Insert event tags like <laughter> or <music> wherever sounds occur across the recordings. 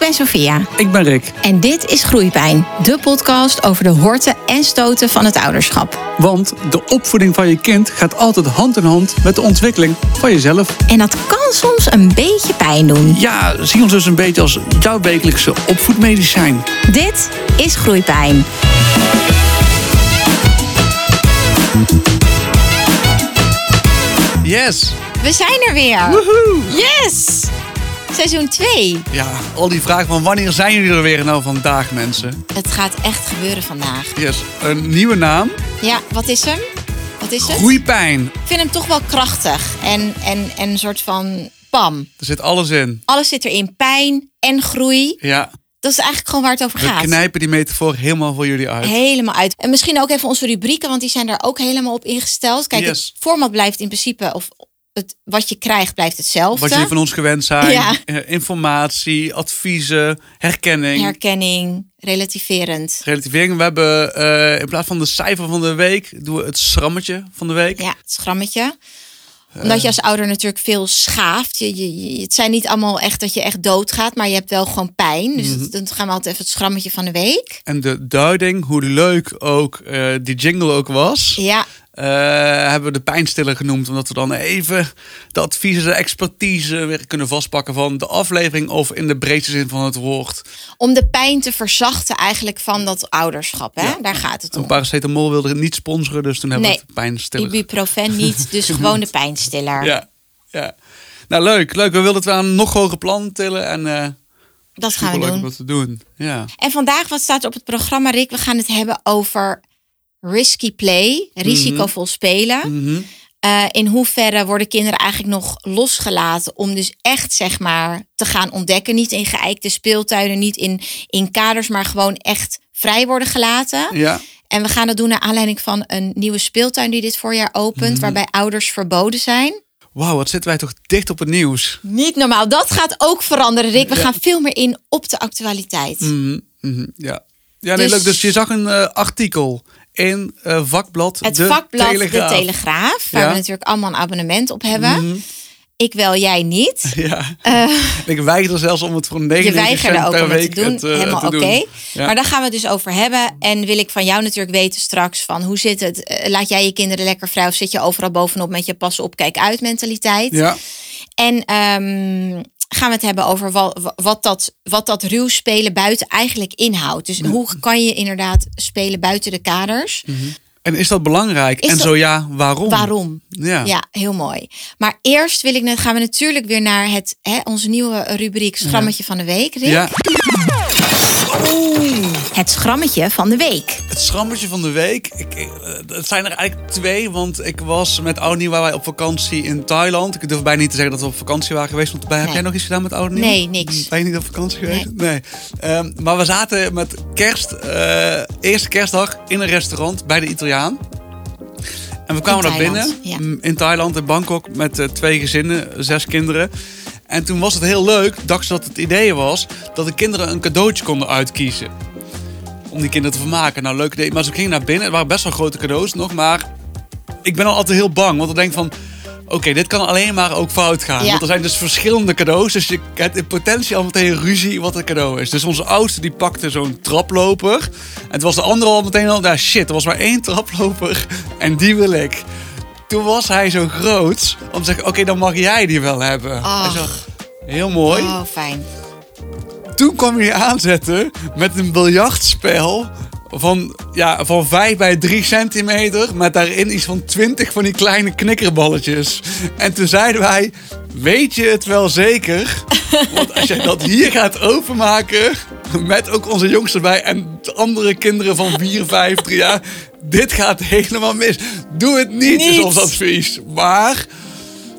ben Sophia. Ik ben Rick. En dit is Groeipijn, de podcast over de horten en stoten van het ouderschap. Want de opvoeding van je kind gaat altijd hand in hand met de ontwikkeling van jezelf. En dat kan soms een beetje pijn doen. Ja, zie ons dus een beetje als jouw wekelijkse opvoedmedicijn. Dit is Groeipijn. Yes! We zijn er weer. Woehoe! Yes! Seizoen 2. Ja, al die vragen van wanneer zijn jullie er weer nou vandaag, mensen? Het gaat echt gebeuren vandaag. Yes, een nieuwe naam. Ja, wat is hem? Wat is het? Groeipijn. Ik vind hem toch wel krachtig en, en, en een soort van pam. Er zit alles in. Alles zit erin. Pijn en groei. Ja, Dat is eigenlijk gewoon waar het over we gaat. knijpen die metafoor helemaal voor jullie uit. Helemaal uit. En misschien ook even onze rubrieken, want die zijn daar ook helemaal op ingesteld. Kijk, Yes. het format blijft in principe, of het, wat je krijgt blijft hetzelfde. Wat jullie van ons gewend zijn. <laughs> Ja. Eh, Informatie, adviezen, herkenning. Herkenning, relativerend. Relativering. We hebben eh, in plaats van de cijfer van de week, doen we het schrammetje van de week. Ja, het schrammetje. Omdat je als ouder natuurlijk veel schaaft. Je, je, je- het zijn niet allemaal echt dat je echt doodgaat, maar je hebt wel gewoon pijn. Dus Mhm. dan gaan we altijd even het schrammetje van de week. En de duiding, hoe leuk ook eh, die jingle ook was, Ja, eh, hebben we de pijnstiller genoemd. Omdat we dan even de adviezen, de expertise weer kunnen vastpakken van de aflevering. Of in de breedste zin van het woord. om de pijn te verzachten eigenlijk van dat ouderschap. Hè? Ja. Daar gaat het om. Een paracetamol wilde het niet sponsoren, dus toen hebben Nee. we het pijnstiller. Ibuprofen niet, <laughs> dus gewoon de pijnstiller. Ja, ja. Nou, leuk, leuk. We wilden het aan een nog hoger plan tillen. En eh Dat gaan we doen. dat te doen. Ja. En vandaag, wat staat er op het programma, Rick? We gaan het hebben over risky play, risicovol spelen. Mhm. Eh, in hoeverre worden kinderen eigenlijk nog losgelaten om dus echt zeg maar te gaan ontdekken? Niet in geëikte speeltuinen, niet in, in kaders, maar gewoon echt vrij worden gelaten. ja. En we gaan dat doen naar aanleiding van een nieuwe speeltuin die dit voorjaar opent, Mhm. waarbij ouders verboden zijn. Wauw, wat zitten wij toch dicht op het nieuws. Niet normaal. Dat gaat ook veranderen, Rick. We gaan veel meer in op de actualiteit. Mhm, mhm, ja. Ja, nee, Dus- leuk. Dus je zag een eh, artikel in eh, vakblad Het De vakblad Telegraaf. De Telegraaf, waar Ja. we natuurlijk allemaal een abonnement op hebben. Mhm. Ik wel, jij niet. <laughs> Ja. ik weiger zelfs om het voor 99 Je weigerde cent ook per om het week te doen. het, eh, Helemaal oké. Ja. Maar daar gaan we het dus over hebben. En wil ik van jou natuurlijk weten straks van hoe zit het? Eh, Laat jij je kinderen lekker vrij of zit je overal bovenop met je pas op, kijk uit mentaliteit? Ja. En ehm, gaan we het hebben over wat, wat, dat, wat dat ruw spelen buiten eigenlijk inhoudt. Dus hoe kan je inderdaad spelen buiten de kaders? En is dat belangrijk? Is en dat- zo ja, waarom? Waarom? Ja. Ja, heel mooi. Maar eerst wil ik, net- gaan we natuurlijk weer naar het, hè, onze nieuwe rubriek Schrammetje van de Week. Rick. Ja, Het Schrammetje van de Week. het schrammetje van de week. Ik, ik, eh, het zijn er eigenlijk twee, want ik was met Nieuw waren wij op vakantie in Thailand. Ik durf bijna niet te zeggen dat we op vakantie waren geweest. Want bij, heb jij nog iets gedaan met Nieuw? Nee, niks. Ben je niet op vakantie geweest? Nee. Ehm, maar we zaten met kerst, eh, eerste kerstdag in een restaurant bij de Italiaan. En we kwamen daar binnen ja. m, in Thailand, in Bangkok, met eh, twee gezinnen, zes kinderen. En toen was het heel leuk, dacht ze dat het idee was, dat de kinderen een cadeautje konden uitkiezen. Om die kinderen te vermaken. Nou, leuk idee. Maar ze gingen naar binnen. Het waren best wel grote cadeaus nog. Maar ik ben al altijd heel bang. Want ik denk van... Oké, dit kan alleen maar ook fout gaan. Ja. Want er zijn dus verschillende cadeaus. Dus je hebt in potentie al meteen ruzie wat een cadeau is. Dus onze oudste die pakte zo'n traploper. En toen was de andere al meteen al... Nou shit, er was maar één traploper. En die wil ik. Toen was hij zo groot. Om te zeggen, oké, dan mag jij die wel hebben. En zo, heel mooi. Oh, fijn. Toen kwam hij aanzetten met een biljartspel van, ja, van 5 bij 3 centimeter. Met daarin iets van 20 van die kleine knikkerballetjes. En toen zeiden wij, weet je het wel zeker? <laughs> Want als jij dat hier gaat openmaken, met ook onze jongste erbij en de andere kinderen van 4, 5, 3 jaar. Dit gaat helemaal mis. Doe het niet, is Niet. ons advies. Maar...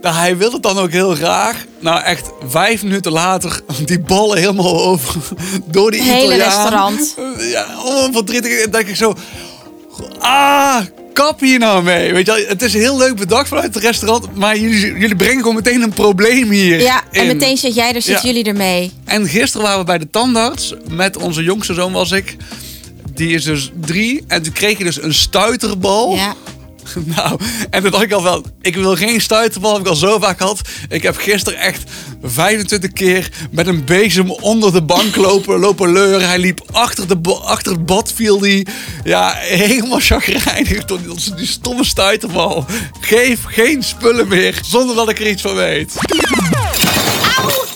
Nou, hij wil het dan ook heel graag. Nou, echt vijf minuten later, <laughs> die ballen helemaal over door die Hele Italiaan. restaurant. <laughs> Ja, oh, verdrietig. Dan denk ik zo, ah, kap hier nou mee. Weet je, wel, het is heel leuk bedacht vanuit het restaurant, maar jullie, jullie brengen gewoon meteen een probleem hier. Ja, en in. meteen zit jij er, zitten Ja. jullie ermee. En gisteren waren we bij de tandarts. Met onze jongste zoon was ik. Die is dus drie. En toen kreeg je dus een stuiterbal. Ja. <laughs> Nou, en toen dacht ik al wel, ik wil geen stuiterbal, heb ik al zo vaak gehad. Ik heb gisteren echt 25 keer met een bezem onder de bank lopen, <laughs> lopen leuren. Hij liep achter, de, achter het bad, viel die. Ja, helemaal chagrijnig door die, die stomme stuiterbal. Geef geen spullen meer, zonder dat ik er iets van weet.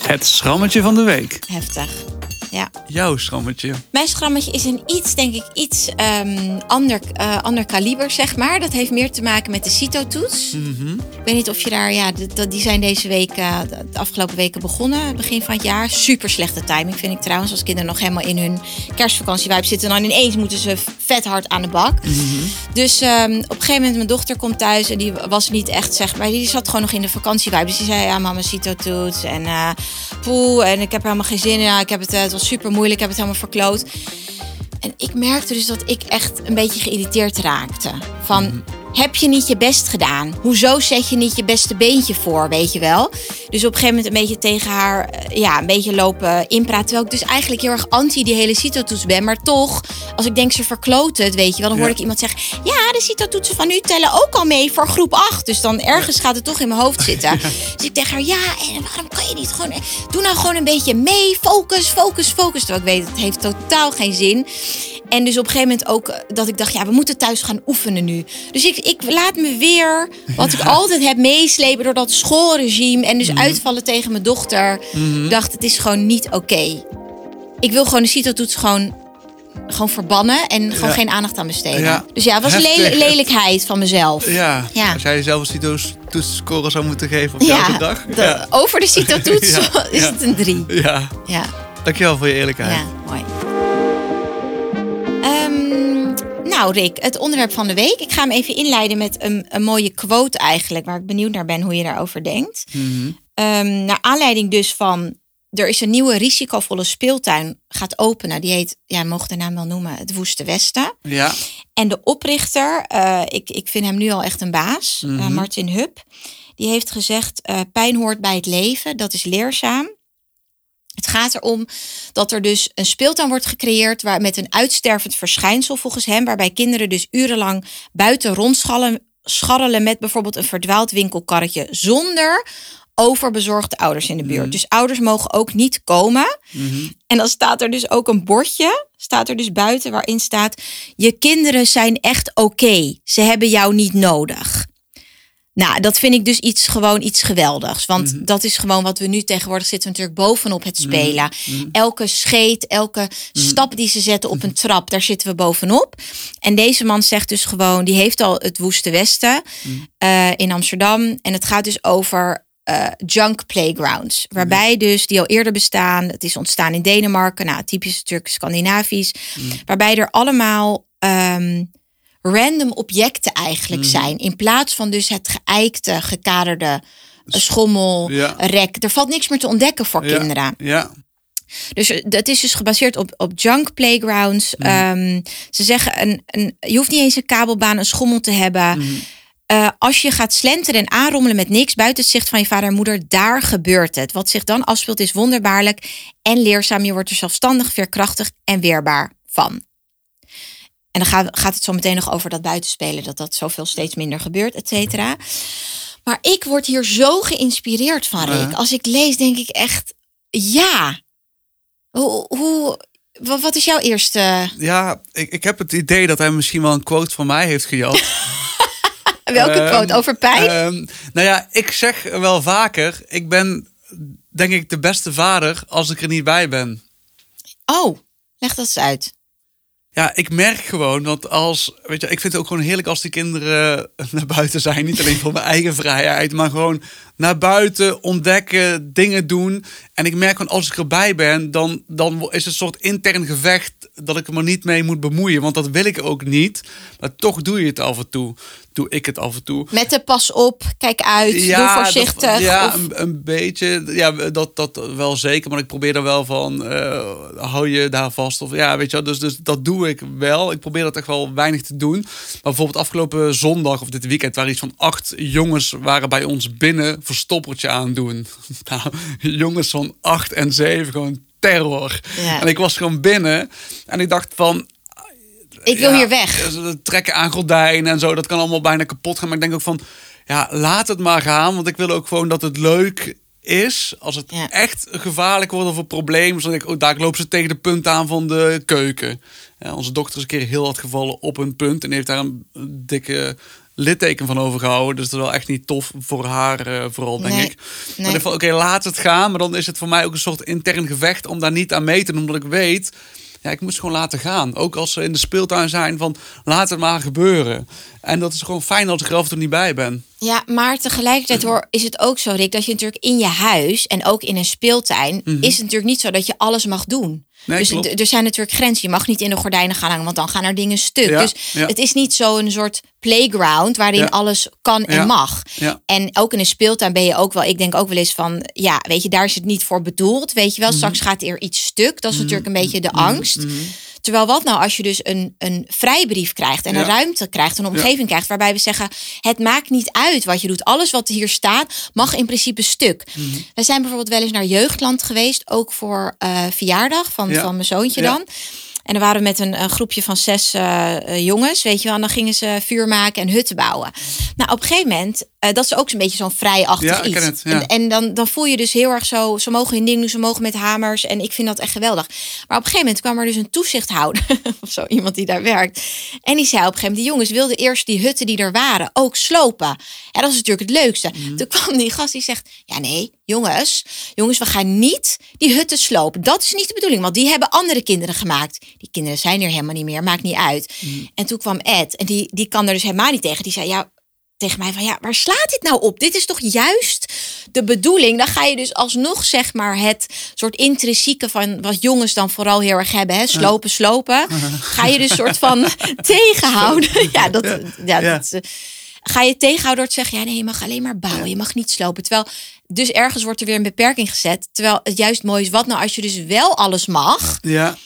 Het schrammetje van de week. Heftig. Ja. Jouw schrammetje. Mijn schrammetje is een iets, denk ik, iets ehm, ander, eh, ander kaliber, zeg maar. Dat heeft meer te maken met de CITO-toets. Ik weet niet of je daar, ja, die zijn deze week, eh, de afgelopen weken begonnen, begin van het jaar. Super slechte timing, vind ik trouwens. Als kinderen nog helemaal in hun kerstvakantie zitten, dan ineens moeten ze vet hard aan de bak. Dus ehm, op een gegeven moment, mijn dochter komt thuis en die was niet echt, zeg maar, die zat gewoon nog in de vakantievibe. Dus die zei, ja, mama, CITO-toets en eh poeh, en ik heb helemaal geen zin in. Ja, ik heb het, het was super moeilijk, heb het helemaal verkloot. En ik merkte dus dat ik echt een beetje geïrriteerd raakte. Van, heb je niet je best gedaan? Hoezo zet je niet je beste beentje voor, weet je wel? Dus op een gegeven moment een beetje tegen haar, eh, ja, een beetje lopen inpraten. Terwijl ik dus eigenlijk heel erg anti die hele CITO-toets ben. Maar toch, als ik denk ze verkloten het, weet je wel. Dan hoor Ja. ik iemand zeggen, ja, de CITO-toetsen van u tellen ook al mee voor groep 8. Dus dan ergens gaat het toch in mijn hoofd <laughs> zitten. Dus ik tegen haar, ja, en waarom kan je niet gewoon... Doe nou gewoon een beetje mee, focus, focus, focus. Terwijl ik weet, het heeft totaal geen zin. En dus op een gegeven moment ook eh, dat ik dacht, ja, we moeten thuis gaan oefenen nu. Dus ik, ik laat me weer, wat ik altijd heb meeslepen door dat schoolregime. En dus uitvallen tegen mijn dochter. Ik dacht, het is gewoon niet oké. Ik wil gewoon de CITO-toets gewoon, gewoon verbannen en gewoon Ja. geen aandacht aan besteden. Ja. Dus ja, het was lel- lelijkheid van mezelf. Ja, Ja. als jij jezelf een CITO-toetsscore zou moeten geven op Ja, de- over de CITO-toets <laughs> <laughs> is het een drie. ja, Ja. dankjewel voor je eerlijkheid. Ja, mooi. Nou, Rick, het onderwerp van de week. Ik ga hem even inleiden met een, een mooie quote eigenlijk, waar ik benieuwd naar ben hoe je daarover denkt. Mhm. Ehm, naar aanleiding dus van, er is een nieuwe risicovolle speeltuin gaat openen. Die heet, ja, mogen de naam wel noemen, het Woeste Westen. Ja, En de oprichter, eh, ik, ik vind hem nu al echt een baas, eh, Mhm. Martin Hup. Die heeft gezegd, eh, pijn hoort bij het leven, dat is leerzaam. Het gaat erom dat er dus een speeltuin wordt gecreëerd waar met een uitstervend verschijnsel volgens hem, waarbij kinderen dus urenlang buiten rondschallen scharrelen met bijvoorbeeld een verdwaald winkelkarretje zonder overbezorgde ouders in de buurt. Dus ouders mogen ook niet komen. En dan staat er dus ook een bordje, staat er dus buiten, waarin staat: Je kinderen zijn echt oké. Ze hebben jou niet nodig. Nou, dat vind ik dus iets gewoon iets geweldigs. Want dat is gewoon wat we nu tegenwoordig zitten we natuurlijk bovenop het spelen. Elke scheet, elke stap die ze zetten op een trap, daar zitten we bovenop. En deze man zegt dus gewoon, die heeft al het Woeste Westen eh, in Amsterdam. En het gaat dus over eh, junk playgrounds. Waarbij dus, die al eerder bestaan. Het is ontstaan in Denemarken. Nou, typisch natuurlijk Scandinavisch. Waarbij er allemaal ehm, random objecten eigenlijk zijn. In plaats van dus het geëikte, gekaderde schommel, Ja. rek. Er valt niks meer te ontdekken voor ja, kinderen. Ja, Dus eh, dat is dus gebaseerd op, op junk playgrounds. Mhm. Ehm, ze zeggen, een, een, je hoeft niet eens een kabelbaan, een schommel te hebben. Mhm. Eh, als je gaat slenteren en aanrommelen met niks buiten het zicht van je vader en moeder, daar gebeurt het. Wat zich dan afspeelt is wonderbaarlijk en leerzaam. Je wordt er zelfstandig, veerkrachtig en weerbaar van. En dan gaat, gaat het zo meteen nog over dat buitenspelen, dat dat zoveel steeds minder gebeurt, et cetera. Maar ik word hier zo geïnspireerd van, Rick. Als ik lees, denk ik echt, ja. Hoe, hoe, wa- wat is jouw eerste... ja ik, ik heb het idee dat hij misschien wel een quote van mij heeft gejat. <laughs> Welke Ehm, quote? Over pijn? Ehm, nou ja, ik zeg wel vaker, ik ben denk ik de beste vader als ik er niet bij ben. oh, leg dat eens uit. Ja, ik merk gewoon dat als, weet je, ik vind het ook gewoon heerlijk als die kinderen <laughs> naar buiten zijn. Niet alleen voor mijn eigen vrijheid, maar gewoon naar buiten, ontdekken, dingen doen. En ik merk gewoon als ik erbij ben, dan, dan is het een soort intern gevecht dat ik maar niet mee moet bemoeien. Want dat wil ik ook niet. Maar toch doe je het af en toe. Doe ik het af en toe. Met de pas op, kijk uit, doe voorzichtig. Dat, ja, of- een, een beetje. Ja, dat, dat wel zeker. Maar ik probeer er wel van, eh, hou je daar vast. Of ja, weet je wel. Dus, dus dat doe ik wel. Ik probeer dat echt wel weinig te doen. Maar bijvoorbeeld afgelopen zondag of dit weekend waren iets van acht jongens waren bij ons binnen verstoppertje aan doen. <laughs> Nou, jongens van acht en zeven, gewoon terror. Ja. En ik was gewoon binnen en ik dacht van, Ik wil hier weg. Ze trekken aan gordijnen en zo. Dat kan allemaal bijna kapot gaan. Maar ik denk ook van, ja, laat het maar gaan. Want ik wil ook gewoon dat het leuk is. Als het Ja. echt gevaarlijk wordt of een probleem. Dan denk ik, oh, daar lopen ze tegen de punt aan van de keuken. Ja, onze dochter is een keer heel hard gevallen op een punt. En heeft daar een dikke litteken van overgehouden. Dus dat is wel echt niet tof voor haar eh, vooral, denk Nee, ik. Maar nee. ik dacht van, oké, laat het gaan. Maar dan is het voor mij ook een soort intern gevecht om daar niet aan mee te doen. Omdat ik weet, ja, ik moet ze gewoon laten gaan. Ook als ze in de speeltuin zijn, van laat het maar gebeuren. En dat is gewoon fijn als ik er af en toe niet bij ben. Ja, maar tegelijkertijd hoor, is het ook zo, Rick, dat je natuurlijk in je huis en ook in een speeltuin, is het natuurlijk niet zo dat je alles mag doen. Mhm. Nee, dus klopt. er zijn natuurlijk grenzen. Je mag niet in de gordijnen gaan hangen, want dan gaan er dingen stuk. Ja, dus ja. het is niet zo'n soort playground waarin Ja. alles kan en mag. En ook in een speeltuin ben je ook wel, ik denk ook wel eens van, ja, weet je, daar is het niet voor bedoeld. Weet je wel, Mhm. straks gaat er iets stuk. Dat is natuurlijk een beetje de angst. Terwijl wat nou als je dus een, een vrijbrief krijgt en Ja. een ruimte krijgt, een omgeving krijgt, waarbij we zeggen: het maakt niet uit wat je doet. Alles wat hier staat mag in principe stuk. Mhm. We zijn bijvoorbeeld wel eens naar Jeugdland geweest, ook voor eh, verjaardag van, Ja. van mijn zoontje dan. En dan waren we met een, een groepje van zes eh, eh, jongens, weet je wel. En dan gingen ze vuur maken en hutten bouwen. Nou, op een gegeven moment, eh, dat is ook zo'n beetje zo'n vrijachtig Ja, iets. het, ja. En, en dan, dan voel je dus heel erg zo, ze mogen hun ding doen, ze mogen met hamers. En ik vind dat echt geweldig. Maar op een gegeven moment kwam er dus een toezichthouder, <laughs> of zo, iemand die daar werkt. En die zei op een gegeven moment, die jongens wilden eerst die hutten die er waren ook slopen. Ja, dat is natuurlijk het leukste. Mhm. Toen kwam die gast die zegt, ja nee, jongens, jongens, we gaan niet die hutten slopen. Dat is niet de bedoeling, want die hebben andere kinderen gemaakt. Die kinderen zijn er helemaal niet meer, maakt niet uit. Mhm. En toen kwam Ed, en die, die kan er dus helemaal niet tegen. Die zei, ja, tegen mij van ja, waar slaat dit nou op? Dit is toch juist de bedoeling? Dan ga je dus alsnog zeg maar het soort intrinsieke van wat jongens dan vooral heel erg hebben, hè, slopen, slopen. Ga je dus soort van <laughs> tegenhouden. <laughs> Ja, dat, ja, dat, eh, ga je tegenhouden door te zeggen, ja nee, je mag alleen maar bouwen, je mag niet slopen. Terwijl dus ergens wordt er weer een beperking gezet. Terwijl het juist mooi is, wat nou als je dus wel alles mag Ja,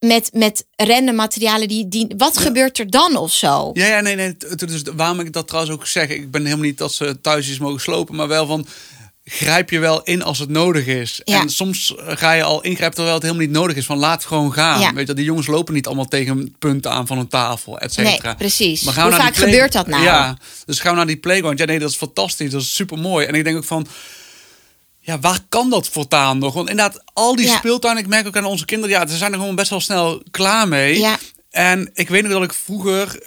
met, met random materialen die, die wat gebeurt er dan of zo? ja, ja nee, nee. Dus waarom ik dat trouwens ook zeg. Ik ben helemaal niet dat ze thuis iets mogen slopen, maar wel van. Grijp je wel in als het nodig is. Ja. En soms eh, ga je al ingrijpen terwijl het helemaal niet nodig is. Van laat gewoon gaan. Ja. Weet je, die jongens lopen niet allemaal tegen een punt aan van een tafel, et cetera. Nee, precies. Maar gaan Hoe we vaak play- gebeurt dat nou? Ja, dus gaan we naar die playground. Ja, nee, dat is fantastisch. Dat is super mooi. En ik denk ook van. Ja, waar kan dat voortaan nog? Want inderdaad, al die Ja. speeltuinen, ik merk ook aan onze kinderen, ja, ze zijn er gewoon best wel snel klaar mee. Ja. En ik weet nog dat ik vroeger,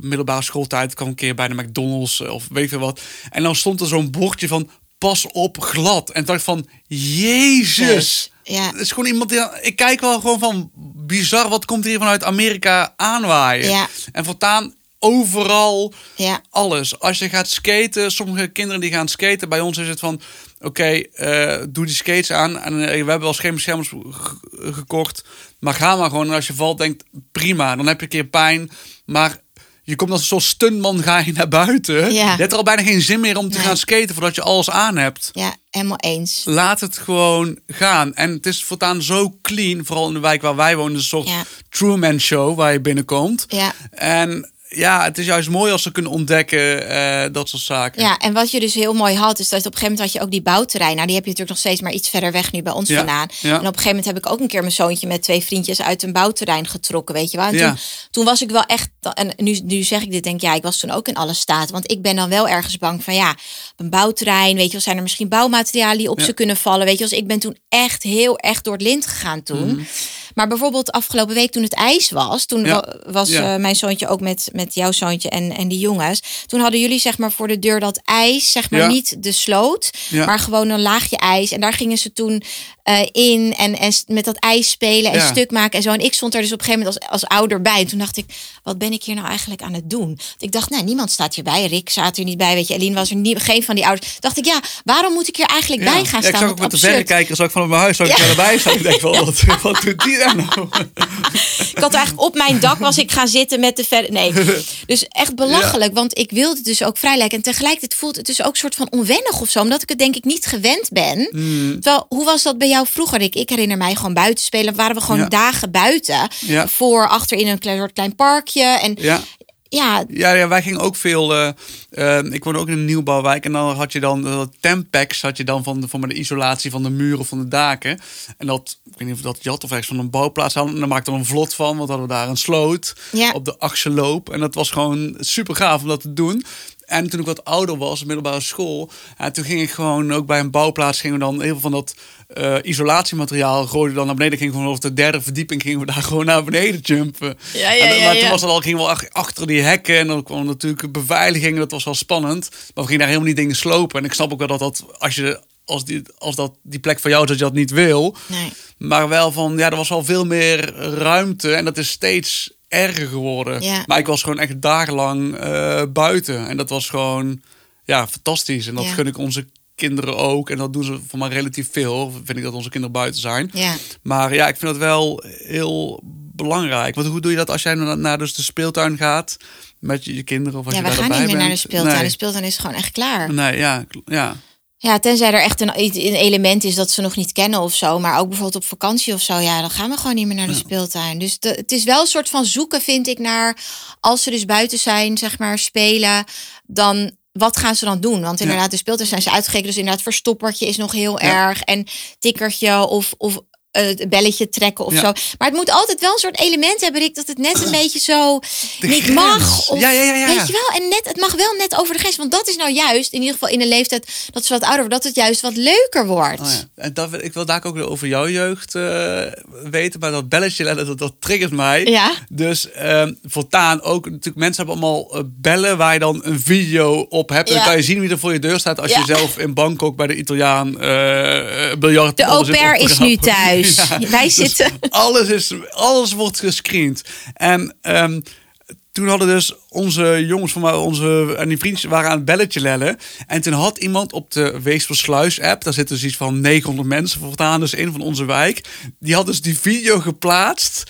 middelbare schooltijd, kwam een keer bij de McDonald's of weet veel wat. En dan stond er zo'n bordje van pas op glad. En dacht van, jezus. Ja. Het is gewoon iemand die, ik kijk wel gewoon van, bizar, wat komt hier vanuit Amerika aanwaaien? Ja. En voortaan overal Ja. alles. Als je gaat skaten, sommige kinderen die gaan skaten, bij ons is het van, oké, eh, doe die skates aan. En eh, we hebben wel schermbeschermers ge- gekocht, maar ga maar gewoon. En als je valt, denkt prima, dan heb je een keer pijn, maar je komt als een soort stuntman ga je naar buiten. Ja. Je hebt er al bijna geen zin meer om te Nee. gaan skaten voordat je alles aan hebt. Ja, helemaal eens. Laat het gewoon gaan. En het is voortaan zo clean, vooral in de wijk waar wij wonen, een soort Ja. Truman Show waar je binnenkomt. Ja. En ja, het is juist mooi als ze kunnen ontdekken eh, dat soort zaken. Ja, en wat je dus heel mooi had, is dat op een gegeven moment had je ook die bouwterrein. Nou, die heb je natuurlijk nog steeds maar iets verder weg nu bij ons Ja, vandaan. ja. En op een gegeven moment heb ik ook een keer mijn zoontje met twee vriendjes uit een bouwterrein getrokken, weet je wel. En Ja. toen, toen was ik wel echt, en nu, nu zeg ik dit, denk ik, ja, ik was toen ook in alle staat. Want ik ben dan wel ergens bang van, ja, een bouwterrein, weet je wel, zijn er misschien bouwmaterialen die op ze kunnen vallen, weet je wel. Dus ik ben toen echt heel erg door het lint gegaan toen. Mhm. Maar bijvoorbeeld afgelopen week toen het ijs was, toen Ja. was Ja. eh, mijn zoontje ook met, met jouw zoontje en, en die jongens. Toen hadden jullie zeg maar voor de deur dat ijs, zeg maar Ja. niet de sloot, maar gewoon een laagje ijs. En daar gingen ze toen eh, in en, en met dat ijs spelen en Ja. stuk maken en zo. En ik stond er dus op een gegeven moment als, als ouder bij. En toen dacht ik, wat ben ik hier nou eigenlijk aan het doen? Want ik dacht, nou, niemand staat hierbij. Rick zat er niet bij, weet je. Eline was er niet, geen van die ouders. Dacht ik, ja, waarom moet ik hier eigenlijk bij gaan Ja, staan? ik zag ook met de verrekijker, zag ik vanuit mijn huis, zag ik erbij staan. Ik denk wel, wat, <laughs> wat doet die daar nou? Ik had eigenlijk op mijn dak was ik gaan zitten met de verder. Nee. Dus echt belachelijk. Want ik wilde dus ook vrij lijken. En tegelijkertijd voelt het dus ook een soort van onwennig of zo. Omdat ik het denk ik niet gewend ben. Hmm. Terwijl, hoe was dat bij jou vroeger? Ik, ik herinner mij gewoon buiten spelen. Waren we gewoon Ja. dagen buiten. Ja. Voor achter in een klein, soort klein parkje. En Ja. ja, Ja, ja, wij gingen ook veel. eh, eh, ik woonde ook in een nieuwbouwwijk. En dan had je dan uh, Tempex, had je dan van de, van de isolatie van de muren van de daken. En dat, ik weet niet of dat Jat of ergens van een bouwplaats hadden. En daar maakte er een vlot van, want hadden we daar een sloot Ja. op de Achseloop. En dat was gewoon super gaaf om dat te doen. En toen ik wat ouder was, middelbare school, ja, toen ging ik gewoon ook bij een bouwplaats, gingen we dan heel veel van dat eh, isolatiemateriaal gooiden dan naar beneden. Gingen we gewoon over de derde verdieping, gingen we daar <laughs> gewoon naar beneden jumpen. Ja, ja, En dan- ja, maar toen was het al, gingen we ach- achter die hekken en dan kwam natuurlijk beveiliging. Dat was wel spannend. Maar we gingen daar helemaal niet dingen slopen. En ik snap ook wel dat dat, als je, als die, als dat die plek voor jou is, dat je dat niet wil. nee. Maar wel van, ja, er was al veel meer ruimte en dat is steeds erger geworden. Ja. Maar ik was gewoon echt dagenlang eh, buiten. En dat was gewoon, ja, fantastisch. En dat Ja. gun ik onze kinderen ook. En dat doen ze voor mij relatief veel. Vind ik dat onze kinderen buiten zijn. Ja. Maar ja, ik vind dat wel heel belangrijk. Want hoe doe je dat als jij naar, naar dus de speeltuin gaat met je, je kinderen? Of als ja, je we gaan niet meer naar de speeltuin. Nee. De speeltuin is gewoon echt klaar. Nee, ja, ja. Ja, tenzij er echt een, een element is dat ze nog niet kennen of zo. Maar ook bijvoorbeeld op vakantie of zo. Ja, dan gaan we gewoon niet meer naar de speeltuin. Dus de- het is wel een soort van zoeken, vind ik, naar... als ze dus buiten zijn, zeg maar, spelen... dan wat gaan ze dan doen? Want inderdaad, de speeltuin zijn ze uitgekeken. Dus inderdaad, verstoppertje is nog heel Ja. erg. En tikkertje of... of het belletje trekken of Ja. zo. Maar het moet altijd wel een soort element hebben, Rick, dat het net een beetje zo <clears throat> De niet grens. mag. Of, Ja, ja, ja, ja. Weet je wel? En net, het mag wel net over de grens. Want dat is nou juist, in ieder geval in een leeftijd dat ze wat ouder worden, dat het juist wat leuker wordt. Oh. En dat, wil- ik wil daar ook over jouw jeugd eh, weten. Maar dat belletje, <laughs> dat, dat triggert mij. Ja. Dus ehm voortaan ook, natuurlijk, mensen hebben allemaal eh, bellen waar je dan een video op hebt. En dan kan je zien wie er voor je deur staat als je zelf in Bangkok bij de Italiaan eh eh, biljart. De au pair is nu <laughs> thuis. <laughs> Wij dus zitten. alles, is, alles wordt gescreend. En ehm, toen hadden dus onze jongens van mij, onze, en die vriendjes waren aan het belletje lellen. En toen had iemand op de Weespersluis app, daar zitten dus iets van 900 mensen voortaan, dus in van onze wijk. Die had dus die video geplaatst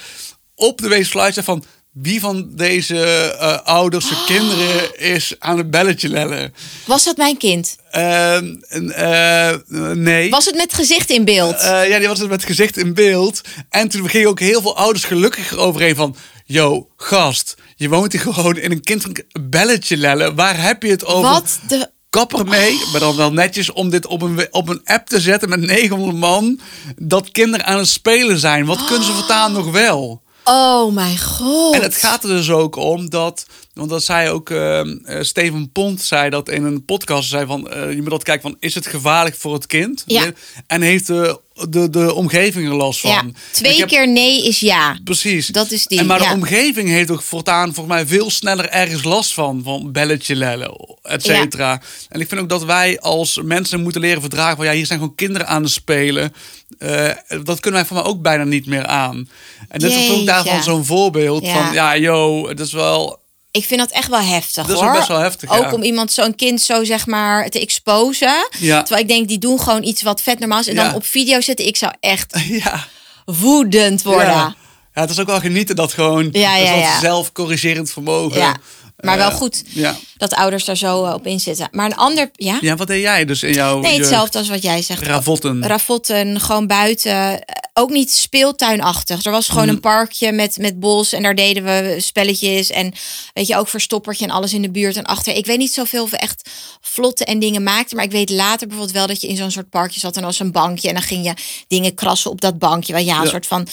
op de Weespersluis app van wie van deze eh, ouders Oh. en kinderen is aan het belletje lellen. Was dat mijn kind? En, eh, nee. Was het met gezicht in beeld? Eh, ja, die was het met gezicht in beeld. En toen gingen ook heel veel ouders gelukkig overheen van... Yo, gast, je woont hier gewoon in een kindvriendelijk belletje lellen. Waar heb je het over? wat de. Kapper mee, maar dan wel netjes om dit op een, op een app te zetten met 900 man. Dat kinderen aan het spelen zijn. Wat kunnen ze voortaan nog wel? Oh mijn god. En het gaat er dus ook om dat, want dat zei ook eh, eh, Steven Pont, zei dat in een podcast, zei van, eh, je moet dat kijken van, is het gevaarlijk voor het kind? Ja. En heeft de, de, de omgeving er last van? ja, twee heb- keer nee is ja. Precies. Dat is die, En maar ja. de omgeving heeft ook voortaan volgens mij veel sneller ergens last van. Van belletje lellen, et cetera. En ik vind ook dat wij als mensen moeten leren verdragen. Van ja, hier zijn gewoon kinderen aan het spelen. Eh, dat kunnen wij voor mij ook bijna niet meer aan. En dit is ook daarvan zo'n voorbeeld. Ja. Van ja, yo, het is wel... Ik vind dat echt wel heftig Dat is hoor. best wel heftig, Ook ja. om iemand, zo'n kind zo zeg maar te exposen. Ja. Terwijl ik denk, die doen gewoon iets wat vet normaal is. En Ja. dan op video zetten. Ik zou echt <laughs> Ja. woedend worden. Ja. het is ook wel genieten dat gewoon... Ja, dat ja. zelfcorrigerend vermogen. Maar wel goed Ja. dat ouders daar zo eh, op inzitten. Maar een ander, ja? ja, wat deed jij dus in jouw... Nee, hetzelfde als wat jij zegt. Ravotten. Ravotten, gewoon buiten. Eh, Ook niet speeltuinachtig. Er was gewoon Mhm. een parkje met, met bos en daar deden we spelletjes. En weet je, ook verstoppertje en alles in de buurt en achter. Ik weet niet zoveel of we echt vlotte en dingen maakten. Maar ik weet later bijvoorbeeld wel dat je in zo'n soort parkje zat. En was een bankje en dan ging je dingen krassen op dat bankje. Want ja, een Ja. soort van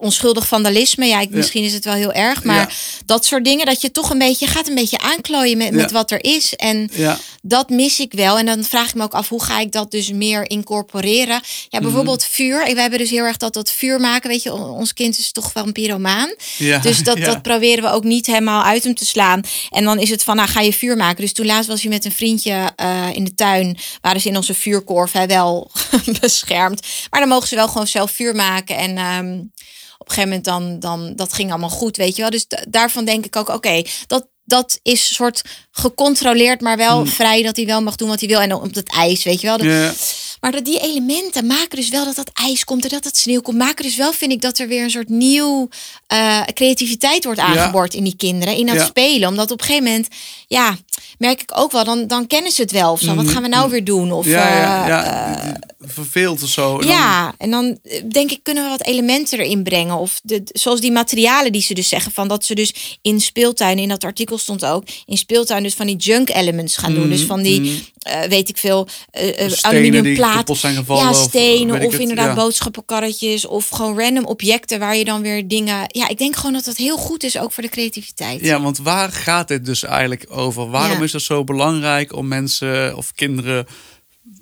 onschuldig vandalisme. Ja, ik, misschien is het wel heel erg. Maar dat soort dingen, dat je toch een beetje je gaat een beetje aanklooien met, met wat er is. En dat mis ik wel. En dan vraag ik me ook af, hoe ga ik dat dus meer incorporeren? Ja, bijvoorbeeld Mhm. vuur. We hebben dus heel erg dat, dat vuur maken. Weet je, on- ons kind is toch wel een pyromaan. Ja, Dus dat, dat proberen we ook niet helemaal uit hem te slaan. En dan is het van, nou ga je vuur maken. Dus toen laatst was hij met een vriendje eh, in de tuin. Waren ze in onze vuurkorf hè, wel <laughs> beschermd. Maar dan mogen ze wel gewoon zelf vuur maken. En op een gegeven moment dan, dan, dat ging allemaal goed, weet je wel. Dus da- daarvan denk ik ook, oké, dat, dat is soort gecontroleerd, maar wel vrij dat hij wel mag doen wat hij wil. En dan op het ijs, weet je wel. Dat-. Maar dat die elementen maken dus wel dat dat ijs komt en dat het sneeuw komt. Maken dus wel, vind ik, dat er weer een soort nieuw eh, creativiteit wordt aangeboord in die kinderen. In dat Ja. spelen. Omdat op een gegeven moment, ja, merk ik ook wel, dan, dan kennen ze het wel. Of zo. Wat gaan we nou weer doen? Of, ja, ja, eh, ja. eh, verveeld of zo. En dan- ja, en dan denk ik, kunnen we wat elementen erin brengen. Of de, zoals die materialen die ze dus zeggen. Van dat ze dus in speeltuinen, in dat artikel stond ook, in speeltuin dus van die junk elements gaan doen. Dus van die, eh, weet ik veel, eh eh, Mhm, Stenen aluminium die plaat. kapot zijn gevallen. Ja, stenen of, het, inderdaad ja. boodschappenkarretjes. Of gewoon random objecten waar je dan weer dingen... Ja, ik denk gewoon dat dat heel goed is, ook voor de creativiteit. Ja, want waar gaat dit dus eigenlijk over? Waarom Ja. is het zo belangrijk om mensen of kinderen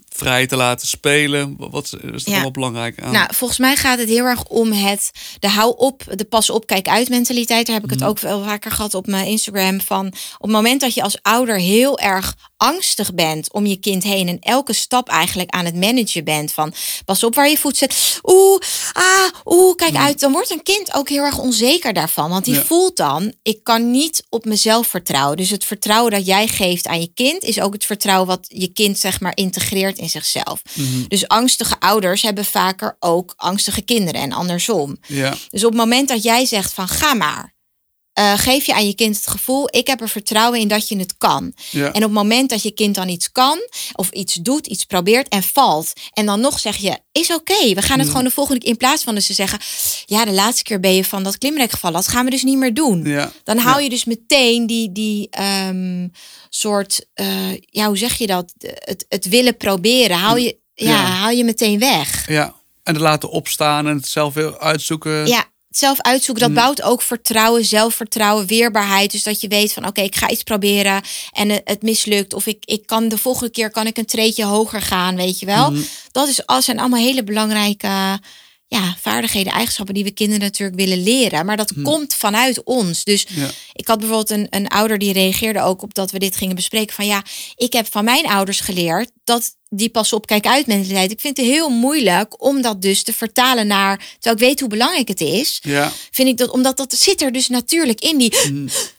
vrij te laten spelen? Wat is er Ja. allemaal belangrijk aan? Nou, volgens mij gaat het heel erg om het de hou op, de pas op, kijk uit mentaliteit. Daar heb ik het Mhm. ook wel vaker gehad op mijn Instagram. Van op het moment dat je als ouder heel erg angstig bent om je kind heen en elke stap eigenlijk aan het managen bent van pas op waar je voet zet. Oeh, ah, oeh, kijk uit. Dan wordt een kind ook heel erg onzeker daarvan, want die. Ja. voelt dan ik kan niet op mezelf vertrouwen. Dus het vertrouwen dat jij geeft aan je kind is ook het vertrouwen wat je kind zeg maar integreert in zichzelf. Mhm. Dus angstige ouders hebben vaker ook angstige kinderen en andersom. Ja, Dus op het moment dat jij zegt van ga maar, eh, geef je aan je kind het gevoel, ik heb er vertrouwen in dat je het kan. ja. En op het moment dat je kind dan iets kan, of iets doet, iets probeert en valt, en dan nog zeg je, is oké, we gaan het gewoon de volgende keer, in plaats van dus te zeggen, ja, de laatste keer ben je van dat klimrek gevallen, dat gaan we dus niet meer doen. ja. Dan hou je dus meteen die, die ehm, soort, eh, ja, hoe zeg je dat? Het, het willen proberen. Hou je, ja, Ja. hou je meteen weg. Ja, en het laten opstaan en het zelf weer uitzoeken. Ja, het zelf uitzoeken, dat bouwt ook vertrouwen, zelfvertrouwen, weerbaarheid. Dus dat je weet van oké, ik ga iets proberen en het, mislukt. Of ik, ik kan de volgende keer kan ik een treetje hoger gaan, weet je wel. Dat is, al- zijn allemaal hele belangrijke ja, vaardigheden, eigenschappen die we kinderen natuurlijk willen leren. Maar dat komt vanuit ons. Dus Ja. ik had bijvoorbeeld een, een ouder die reageerde ook op dat we dit gingen bespreken. Van ja, ik heb van mijn ouders geleerd dat die pas op, kijk uit mentaliteit. Ik vind het heel moeilijk om dat dus te vertalen naar, terwijl ik weet hoe belangrijk het is. Ja. Vind ik dat, omdat dat zit er dus natuurlijk in die.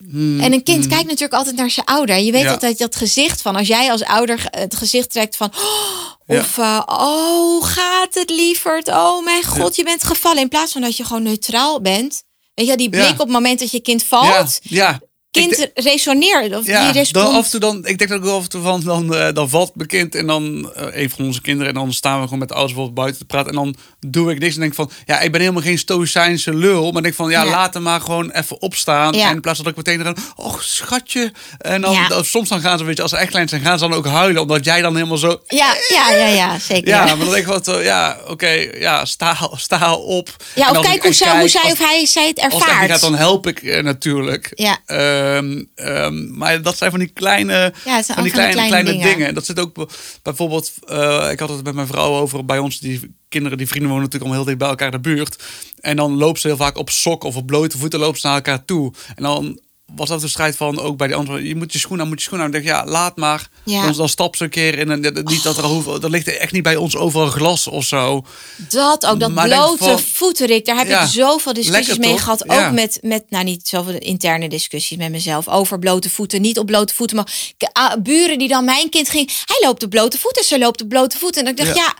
Mm, En een kind kijkt natuurlijk altijd naar zijn ouder. En je weet Ja. altijd dat gezicht van, als jij als ouder het gezicht trekt van. oh, Ja. Of, eh, oh, gaat het lieverd? Oh mijn god, je bent gevallen. In plaats van dat je gewoon neutraal bent. Weet je, die blik op het moment dat je kind Ja, valt. ja. Kind resoneert. Of Ja, die dan af en toe dan, ik denk dat ook af en toe van, dan, eh, dan valt mijn kind en dan eh, een van onze kinderen en dan staan we gewoon met de ouders bijvoorbeeld buiten te praten en dan doe ik niks en denk van, ja, ik ben helemaal geen stoïcijnse lul, maar denk van, ja, Ja. laat hem maar gewoon even opstaan Ja. en in plaats dat ik meteen dan, oh schatje, en dan, soms dan gaan ze, weet je, als ze echt klein zijn, gaan ze dan ook huilen, omdat jij dan helemaal zo, Ja, ja, ja, ja, zeker. ja, maar dan denk ik van, ja, oké, ja, sta, sta op. ja of als kijk ik hoe, zij, hoe zij als- of hij zij het als het echt niet ervaart. gaat, dan help ik eh, natuurlijk. Ja. Ehm, ehm, maar dat zijn van die kleine, Ja, van die kleine, kleine kleine dingen. dingen. Dat zit ook bijvoorbeeld. eh, ik had het met mijn vrouw over bij ons. Die kinderen, die vrienden wonen natuurlijk allemaal heel dicht bij elkaar in de buurt. En dan loopt ze heel vaak op sok of op blote voeten lopen ze naar elkaar toe. En dan was dat de strijd van ook bij die andere. Je moet je schoen aan, moet je schoen aan. Ik denk ja, laat maar. Ja. Dan, dan stap ze een keer in. En niet dat er hoeveel. Er ligt echt niet bij ons overal glas of zo. Dat ook, dat Maar blote van- voeten, Rick. Daar heb Ja, ik zoveel discussies lekker mee toch? gehad. Ook Ja. met, met, nou niet zoveel interne discussies met mezelf. Over blote voeten, niet op blote voeten. Maar buren die dan mijn kind ging. Hij loopt op blote voeten, ze loopt op blote voeten. En ik dacht, Ja.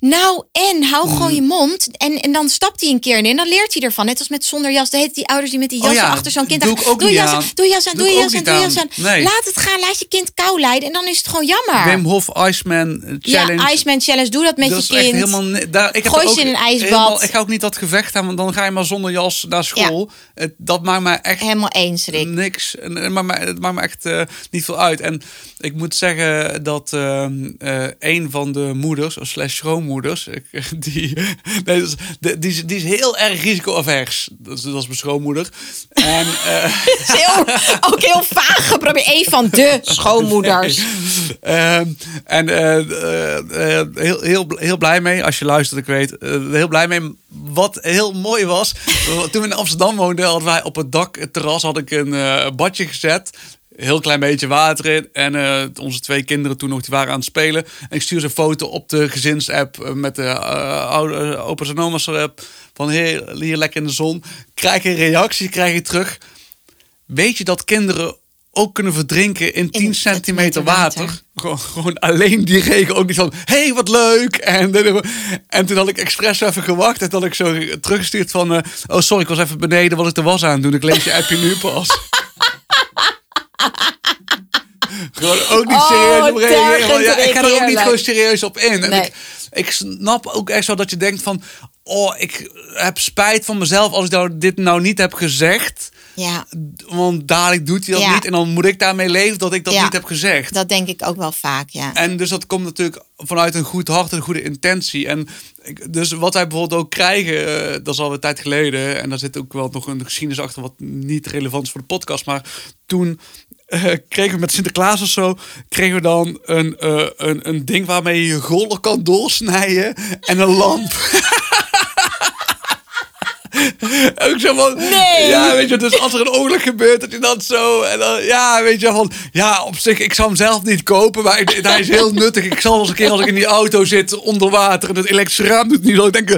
Nou, en hou Mm. gewoon je mond. En, en dan stapt hij een keer in. En dan leert hij ervan. Net als met zonder jas. Dan heet die ouders die met die Oh jas ja, achter zo'n kind. doe ik ook doe, jas aan. doe jas aan, Doe jas aan, doe jas aan. Nee. Laat het gaan, laat je kind kou leiden. En dan is het gewoon jammer. Wim Hof Iceman Challenge. ja, Iceman Challenge. Doe dat met dat je is kind. echt helemaal. Daar, ik heb Gooi ze ook in een ijsbad. helemaal- ik ga ook niet dat gevecht aan, want dan ga je maar zonder jas naar school. Het, dat maakt mij echt Helemaal eens, Rick. niks. En, maar, maar het maakt me echt eh, niet veel uit. En ik moet zeggen dat ehm, eh, een van de moeders, of slash schoonmoeders, ik- <laughs> die, nee, dat is- die, die, is, die is heel erg risicoavers. Dat dat is mijn schoonmoeder. En <laughs> eh, heel, ook heel vaag geprobeerd. Een van de schoonmoeders. <laughs> Ehm, en eh, eh, eh, heel, heel, heel blij mee, als je luistert, ik weet. eh, heel blij mee. Wat heel mooi was, toen we in Amsterdam woonden, hadden wij op het dak, het terras, had ik een eh, badje gezet. Heel klein beetje water in. En eh, onze twee kinderen toen nog, die waren aan het spelen. En ik stuur ze een foto op de gezinsapp eh, met de eh, oude, opa's en oma's app. Van hier, hier lekker in de zon. Krijg een reactie, krijg je terug. Weet je dat kinderen ook kunnen verdrinken in 10 centimeter water. water. Gewoon, gewoon alleen die regen. Ook niet van, hé, hey, wat leuk. En, en toen had ik expres even gewacht. En toen had ik zo teruggestuurd van... oh, sorry, ik was even beneden, was ik de was aan doen. Ik lees je appje nu pas. <laughs> gewoon ook niet Oh, serieus op reageren. Ja, ik ga er ook niet gewoon serieus op in. En Nee. ik, ik snap ook echt zo dat je denkt van... Oh, ik heb spijt van mezelf als ik nou, dit nou niet heb gezegd. Ja, Want dadelijk doet hij dat Ja. niet. En dan moet ik daarmee leven dat ik dat Ja. niet heb gezegd. dat denk ik ook wel vaak, ja. En dus dat komt natuurlijk vanuit een goed hart en een goede intentie. En dus wat wij bijvoorbeeld ook krijgen, eh, dat is al een tijd geleden. En daar zit ook wel nog een geschiedenis achter wat niet relevant is voor de podcast. Maar toen eh, kregen we met Sinterklaas of zo, kregen we dan een, eh, een, een ding waarmee je je golder kan doorsnijden. En een lamp. <laughs> Ook zo van. Nee. Ja, weet je, dus als er een ongeluk gebeurt, dat je dat zo. En dan, ja, weet je van. Ja, op zich, ik zou hem zelf niet kopen, maar ik- hij is heel nuttig. Ik zal eens een keer als ik in die auto zit onder water en het elektrische raam doet niet zo. Ik denk,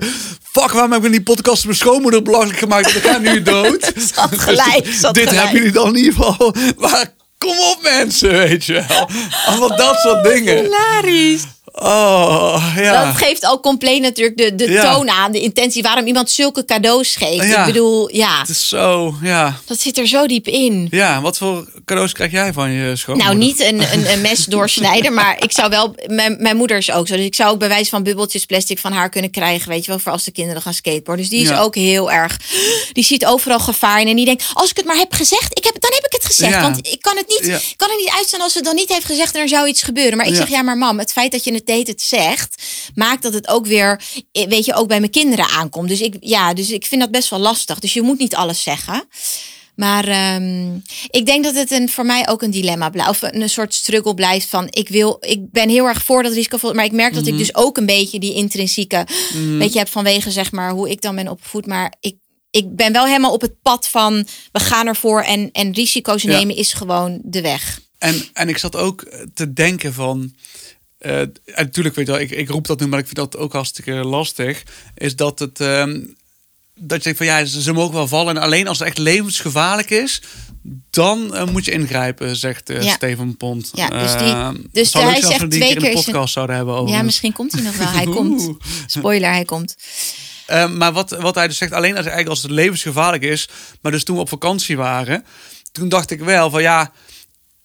fuck, waarom heb ik in die podcast mijn schoonmoeder belachelijk gemaakt? Ik ga nu dood. <laughs> Zat gelijk, Dus zat dit gelijk. hebben jullie dan in ieder geval. Maar kom op, mensen, weet je wel. Allemaal dat soort dingen. Hilarisch. Oh, ja. Dat geeft al compleet natuurlijk de, de Ja. toon aan, de intentie waarom iemand zulke cadeaus geeft. Ja. Ik bedoel, ja, Het is zo, ja. dat zit er zo diep in. Ja, wat voor cadeaus krijg jij van je schoonmoeder? Nou, niet een, een, een mes <laughs> doorsnijden, maar ik zou wel. Mijn, mijn moeder is ook zo. Dus ik zou ook bij wijze van bubbeltjes plastic van haar kunnen krijgen. Weet je wel, voor als de kinderen gaan skateboarden. Dus die is Ja. ook heel erg. Die ziet overal gevaar in. En die denkt: als ik het maar heb gezegd, ik heb, dan heb ik het gezegd. Ja. Want ik kan het niet, Ja. ik kan het niet uitstaan als ze het dan niet heeft gezegd en er zou iets gebeuren. Maar ik zeg: ja, maar mam, het feit dat je het deed, het zegt, maakt dat het ook weer, eh, weet je, ook bij mijn kinderen aankomt. Dus ik, ja, dus ik vind dat best wel lastig. Dus je moet niet alles zeggen. Maar ehm, ik denk dat het een, voor mij ook een dilemma blijft. Of een, soort struggle blijft van ik wil, ik ben heel erg voor dat risicovol. Maar ik merk dat ik dus ook een beetje die intrinsieke, weet je, heb vanwege zeg maar hoe ik dan ben opgevoed. Maar ik, ik ben wel helemaal op het pad van we gaan ervoor en, en risico's Ja. nemen is gewoon de weg. En, en ik zat ook te denken van... eh, en natuurlijk, weet je wel, ik, ik roep dat nu, maar ik vind dat ook hartstikke lastig. Is dat het... ehm, dat je denkt van ja, ze, mogen wel vallen. En alleen als het echt levensgevaarlijk is, dan eh, moet je ingrijpen, zegt eh, Ja. Steven Pont. Ja, dus die- Eh, dus hij zegt twee keer in de podcast zouden hebben over. Ja, misschien komt hij nog wel. <laughs> Hij komt. <laughs> Spoiler, hij komt. Eh, maar wat, wat hij dus zegt, alleen als, eigenlijk als het levensgevaarlijk is. Maar dus toen we op vakantie waren, toen dacht ik wel van ja.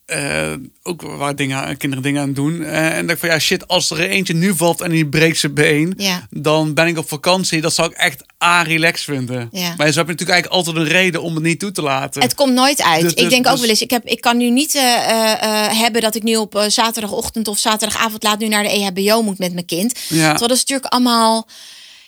eh, ook waar dingen, kinderen dingen aan doen. Eh, en dacht ik van ja, shit, als er eentje nu valt en die breekt zijn been, Ja. dan ben ik op vakantie. Dat zou ik echt a-relax vinden. Ja. Maar zo heb je natuurlijk eigenlijk altijd een reden om het niet toe te laten. Het komt nooit uit. Dus- ik dus- denk ook dus- wel eens, ik, heb, ik kan nu niet eh, hebben dat ik nu op zaterdagochtend of zaterdagavond laat nu naar de EHBO moet met mijn kind. Ja. Terwijl dat is natuurlijk allemaal.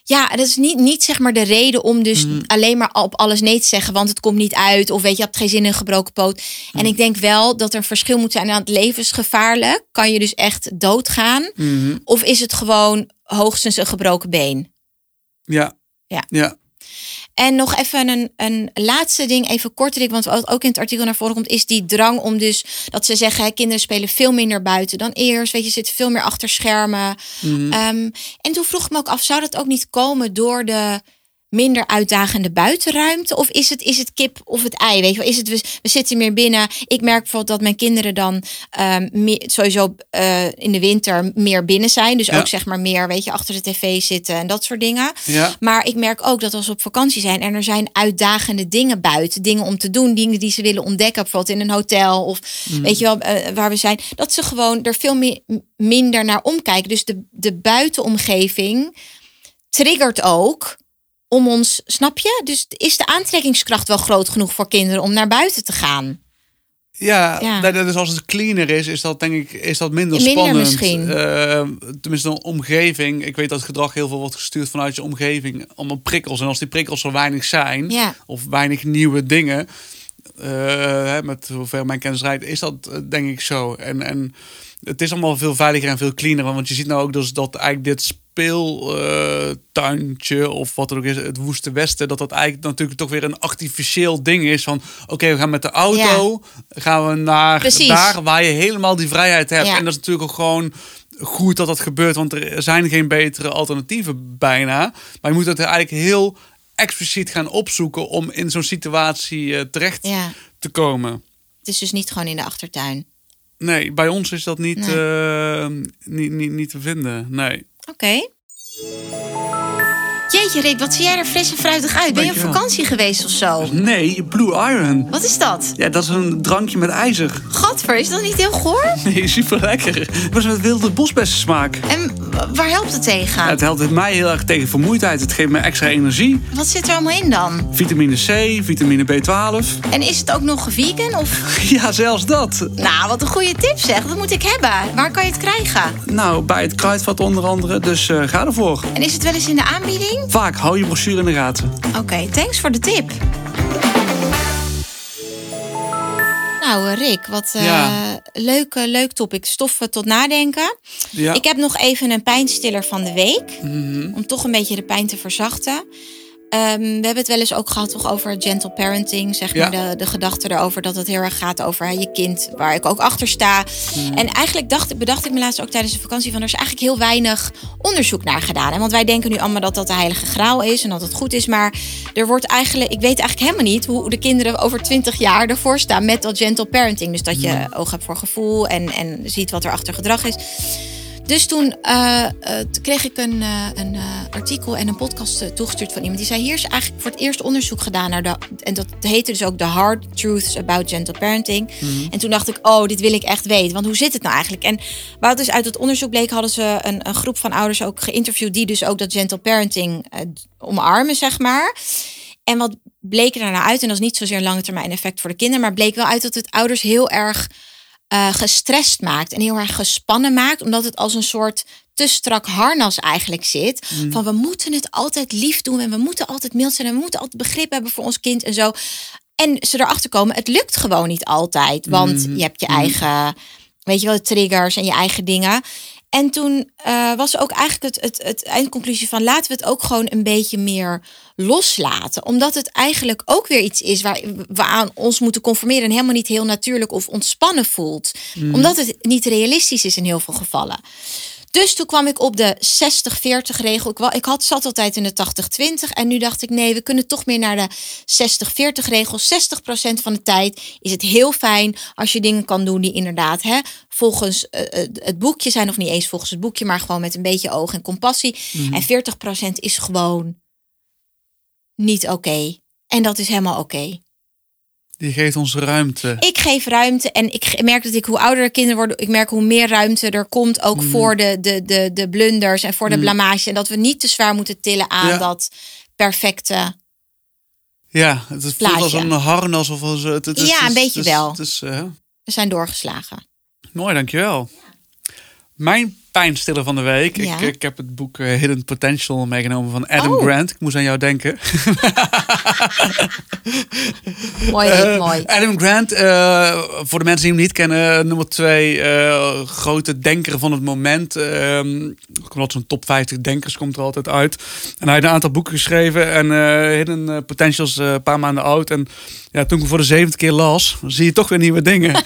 Ja, dat is niet, niet zeg maar de reden om dus Mm. alleen maar op alles nee te zeggen, want het komt niet uit. Of weet je, je hebt geen zin in een gebroken poot. En Mm. ik denk wel dat er een verschil moet zijn aan het levensgevaarlijk. Kan je dus echt doodgaan? Mhm. Of is het gewoon hoogstens een gebroken been? Ja. Ja. ja. En nog even een, een laatste ding, even korter, want wat ook in het artikel naar voren komt, is die drang om dus dat ze zeggen, hè, kinderen spelen veel minder buiten dan eerst, weet je, zitten veel meer achter schermen. Mhm. Ehm, en toen vroeg ik me ook af, zou dat ook niet komen door de minder uitdagende buitenruimte? Of is het, is het kip of het ei? Weet je? Is het, we, we zitten meer binnen. Ik merk bijvoorbeeld dat mijn kinderen dan ehm, meer, sowieso eh, in de winter meer binnen zijn. Dus Ja. ook zeg maar meer, weet je, achter de tv zitten en dat soort dingen. Ja. Maar ik merk ook dat als we op vakantie zijn en er zijn uitdagende dingen buiten, dingen om te doen, dingen die ze willen ontdekken, bijvoorbeeld in een hotel of Mm. weet je wel eh, waar we zijn, dat ze gewoon er veel meer, minder naar omkijken. Dus de, de buitenomgeving triggert ook om ons, snap je? Dus is de aantrekkingskracht wel groot genoeg voor kinderen om naar buiten te gaan? Ja, Ja. dus als het cleaner is, is dat denk ik is dat minder, Minder spannend. misschien. Eh, tenminste, een omgeving. Ik weet dat gedrag heel veel wordt gestuurd vanuit je omgeving. Allemaal prikkels. En als die prikkels zo weinig zijn, Ja. of weinig nieuwe dingen, hè, met hoever mijn kennis rijdt, is dat eh, denk ik zo. En, en het is allemaal veel veiliger en veel cleaner. Want je ziet nou ook dus dat eigenlijk dit speeltuintje of wat er ook is, het Woeste Westen, dat dat eigenlijk natuurlijk toch weer een artificieel ding is van oké, we gaan met de auto, gaan we naar Precies. daar waar je helemaal die vrijheid hebt. Ja. En dat is natuurlijk ook gewoon goed dat dat gebeurt, want er zijn geen betere alternatieven bijna. Maar je moet het eigenlijk heel expliciet gaan opzoeken om in zo'n situatie eh, terecht Ja. te komen. Het is dus niet gewoon in de achtertuin. Nee, bij ons is dat niet, Nee. eh, niet, niet, niet te vinden. Nee. Oké. Jeetje Rick, wat zie jij er fris en fruitig uit? Ben je op vakantie geweest of zo? Nee, Blue Iron. Wat is dat? Ja, dat is een drankje met ijzer. Gadver, is dat niet heel goor? <laughs> Nee, super lekker. Het was met wilde bosbessen smaak. En waar helpt het tegen? Het helpt mij heel erg tegen vermoeidheid. Het geeft me extra energie. Wat zit er allemaal in dan? Vitamine C, vitamine B12. En is het ook nog vegan? Of... <laughs> Ja, zelfs dat. Nou, wat een goede tip zeg. Dat moet ik hebben. Waar kan je het krijgen? Nou, bij het kruidvat onder andere. Dus eh, ga ervoor. En is het wel eens in de aanbieding? Vaak, hou je brochure in de gaten. Oké, thanks voor de tip. Nou, eh, Rick, wat eh, Ja. leuk, eh, leuk topic. Stoffen tot nadenken. Ja. Ik heb nog even een pijnstiller van de week. Mhm. Om toch een beetje de pijn te verzachten. Ehm, we hebben het wel eens ook gehad toch over gentle parenting. Zeg Ja. maar de, de gedachte erover dat het heel erg gaat over hè, je kind. Waar ik ook achter sta. En eigenlijk dacht, bedacht ik me laatst ook tijdens de vakantie van... er is eigenlijk heel weinig onderzoek naar gedaan. Hè? Want wij denken nu allemaal dat dat de heilige graal is. En dat het goed is. Maar er wordt eigenlijk... Ik weet eigenlijk helemaal niet hoe de kinderen over 20 jaar ervoor staan... met dat gentle parenting. Dus dat je oog hebt voor gevoel. En, en ziet wat er achter gedrag is. Dus toen, eh, eh, kreeg ik een, eh, een artikel en een podcast toegestuurd van iemand. Die zei, hier is eigenlijk voor het eerst onderzoek gedaan naar de... En dat heette dus ook The Hard Truths About Gentle Parenting. En toen dacht ik, oh, dit wil ik echt weten. Want hoe zit het nou eigenlijk? En wat dus uit het onderzoek bleek, hadden ze een, een groep van ouders ook geïnterviewd... die dus ook dat gentle parenting omarmen, zeg maar. En wat bleek er nou uit? En dat is niet zozeer een lange termijn effect voor de kinderen... maar bleek wel uit dat het ouders heel erg eh, gestrest maakt en heel erg gespannen maakt, omdat het als een soort te strak harnas eigenlijk zit. Van we moeten het altijd lief doen en we moeten altijd mild zijn en we moeten altijd begrip hebben voor ons kind en zo. En ze erachter komen, het lukt gewoon niet altijd, want je hebt je eigen, weet je wel, triggers en je eigen dingen. En toen eh, was ook eigenlijk het, het, het eindconclusie van laten we het ook gewoon een beetje meer loslaten. Omdat het eigenlijk ook weer iets is waar we aan ons moeten conformeren en helemaal niet heel natuurlijk of ontspannen voelt. Omdat het niet realistisch is in heel veel gevallen. Dus toen kwam ik op de 60-40 regel. Ik, ik had, zat altijd in de 80-20. En nu dacht ik, nee, we kunnen toch meer naar de 60-40 regel. 60% van de tijd is het heel fijn als je dingen kan doen die inderdaad hè, volgens eh, het boekje zijn. Of niet eens volgens het boekje, maar gewoon met een beetje oog en compassie. En 40% is gewoon niet oké. En dat is helemaal oké. Die geeft ons ruimte. Ik geef ruimte en ik merk dat ik hoe ouder de kinderen worden, ik merk hoe meer ruimte er komt ook Mm. voor de, de, de, de blunders en voor de blamage. En dat we niet te zwaar moeten tillen aan Ja. dat perfecte. Ja, het voelt Plaatje. als een harnas of als... Het, het is- Ja, is- een beetje het is- wel. Het is, eh, We zijn doorgeslagen. mooi, dankjewel. Mijn pijnstiller van de week. Ja. Ik, ik heb het boek eh, Hidden Potential meegenomen van Adam Oh. Grant. Ik moest aan jou denken. <laughs> Mooi, Eh, mooi. Adam Grant, eh, voor de mensen die hem niet kennen, nummer twee grote denker van het moment. Ehm komt zo'n top 50 denkers komt er altijd uit. En hij heeft een aantal boeken geschreven en Hidden Potentials een paar maanden oud. En ja, toen ik hem voor de zevende keer las, zie je toch weer nieuwe dingen. <laughs>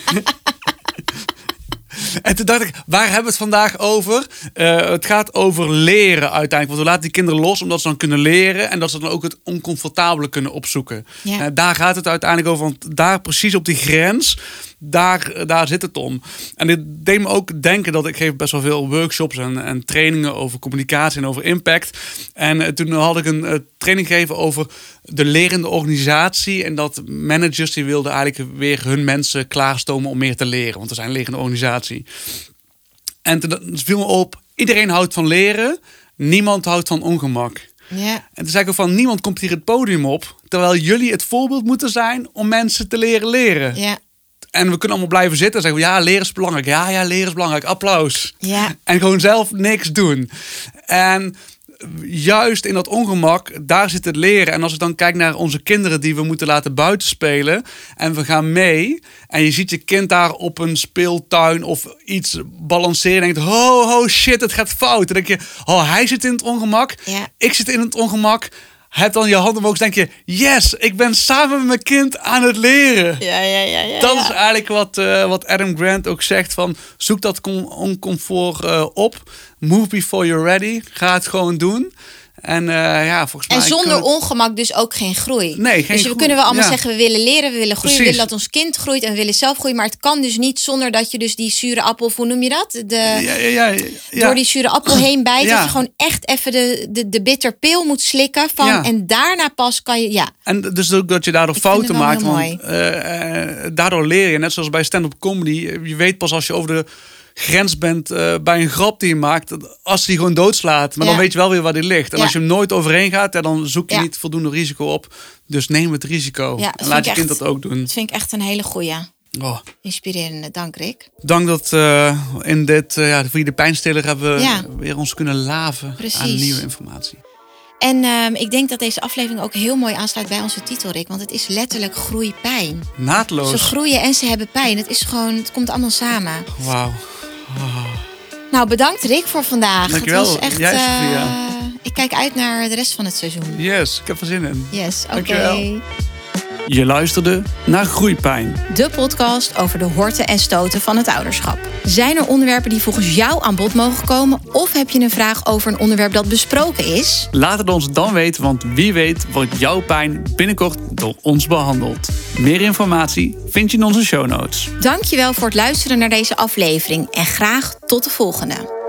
En toen dacht ik, waar hebben we het vandaag over? Eh, het gaat over leren uiteindelijk. Want we laten die kinderen los omdat ze dan kunnen leren. En dat ze dan ook het oncomfortabele kunnen opzoeken. Ja. Eh, daar gaat het uiteindelijk over. Want daar precies op die grens, daar, daar zit het om. En dit deed me ook denken dat ik geef best wel veel workshops en, en trainingen over communicatie en over impact. En eh, toen had ik een eh, training gegeven over de lerende organisatie. En dat managers die wilden eigenlijk weer hun mensen klaarstomen om meer te leren. Want we zijn een lerende organisatie. En toen viel me op, iedereen houdt van leren. Niemand houdt van ongemak. Ja. En toen zei ik ook van, niemand komt hier het podium op. Terwijl jullie het voorbeeld moeten zijn om mensen te leren leren. Ja. En we kunnen allemaal blijven zitten en zeggen, ja, leren is belangrijk. Ja, ja, leren is belangrijk. Applaus. Ja. En gewoon zelf niks doen. En juist in dat ongemak, daar zit het leren. En als ik dan kijk naar onze kinderen die we moeten laten buitenspelen. En we gaan mee. En je ziet je kind daar op een speeltuin of iets balanceren. En denkt, ho, ho, shit, het gaat fout. Dan denk je, oh, hij zit in het ongemak. Ja. Ik zit in het ongemak. Heb dan je handen omhoog, denk je, yes, ik ben samen met mijn kind aan het leren. Ja, ja, ja, ja. Dat ja. is eigenlijk wat, eh, wat Adam Grant ook zegt van zoek dat com- oncomfort eh, op. Move before you're ready. Ga het gewoon doen. En eh, ja, volgens mij... En zonder we- ongemak dus ook geen groei. Nee, geen dus we groei. kunnen wel allemaal Ja. zeggen, we willen leren, we willen groeien, we willen dat ons kind groeit en we willen zelf groeien. Maar het kan dus niet zonder dat je dus die zure appel, of hoe noem je dat? De, Ja, ja. Door die zure appel heen <clears throat> bijt. Dat je gewoon echt even de, de, de bitterpil moet slikken. Van. En daarna pas kan je, ja. En dus ook dat je daardoor Ik fouten maakt. heel Want eh, daardoor leer je, net zoals bij stand-up comedy. Je weet pas als je over de grens bent eh, bij een grap die je maakt. Als die gewoon doodslaat. Maar Ja. dan weet je wel weer waar die ligt. En Ja. als je hem nooit overheen gaat, ja, dan zoek je niet voldoende risico op. Dus neem het risico. En laat je kind echt- dat ook doen. Dat vind ik echt een hele goeie. Oh. Inspirerende. Dank Rick. Dank dat eh, in dit, eh ja, de pijnstiller hebben we weer ons kunnen laven aan nieuwe informatie. En ehm, ik denk dat deze aflevering ook heel mooi aansluit bij onze titel, Rick. Want het is letterlijk groeipijn. Ze Naadloos. groeien en ze hebben pijn. Het is gewoon, het komt allemaal samen. Wauw. Nou, bedankt Rick voor vandaag. Dankjewel. Het was echt. Jij, eh, Sophia. ik kijk uit naar de rest van het seizoen. Yes, ik heb er zin in. Yes, oké. Je luisterde naar Groeipijn. De podcast over de horten en stoten van het ouderschap. Zijn er onderwerpen die volgens jou aan bod mogen komen? Of heb je een vraag over een onderwerp dat besproken is? Laat het ons dan weten, want wie weet wordt jouw pijn binnenkort door ons behandeld. Meer informatie vind je in onze show notes. Dankjewel voor het luisteren naar deze aflevering en graag tot de volgende.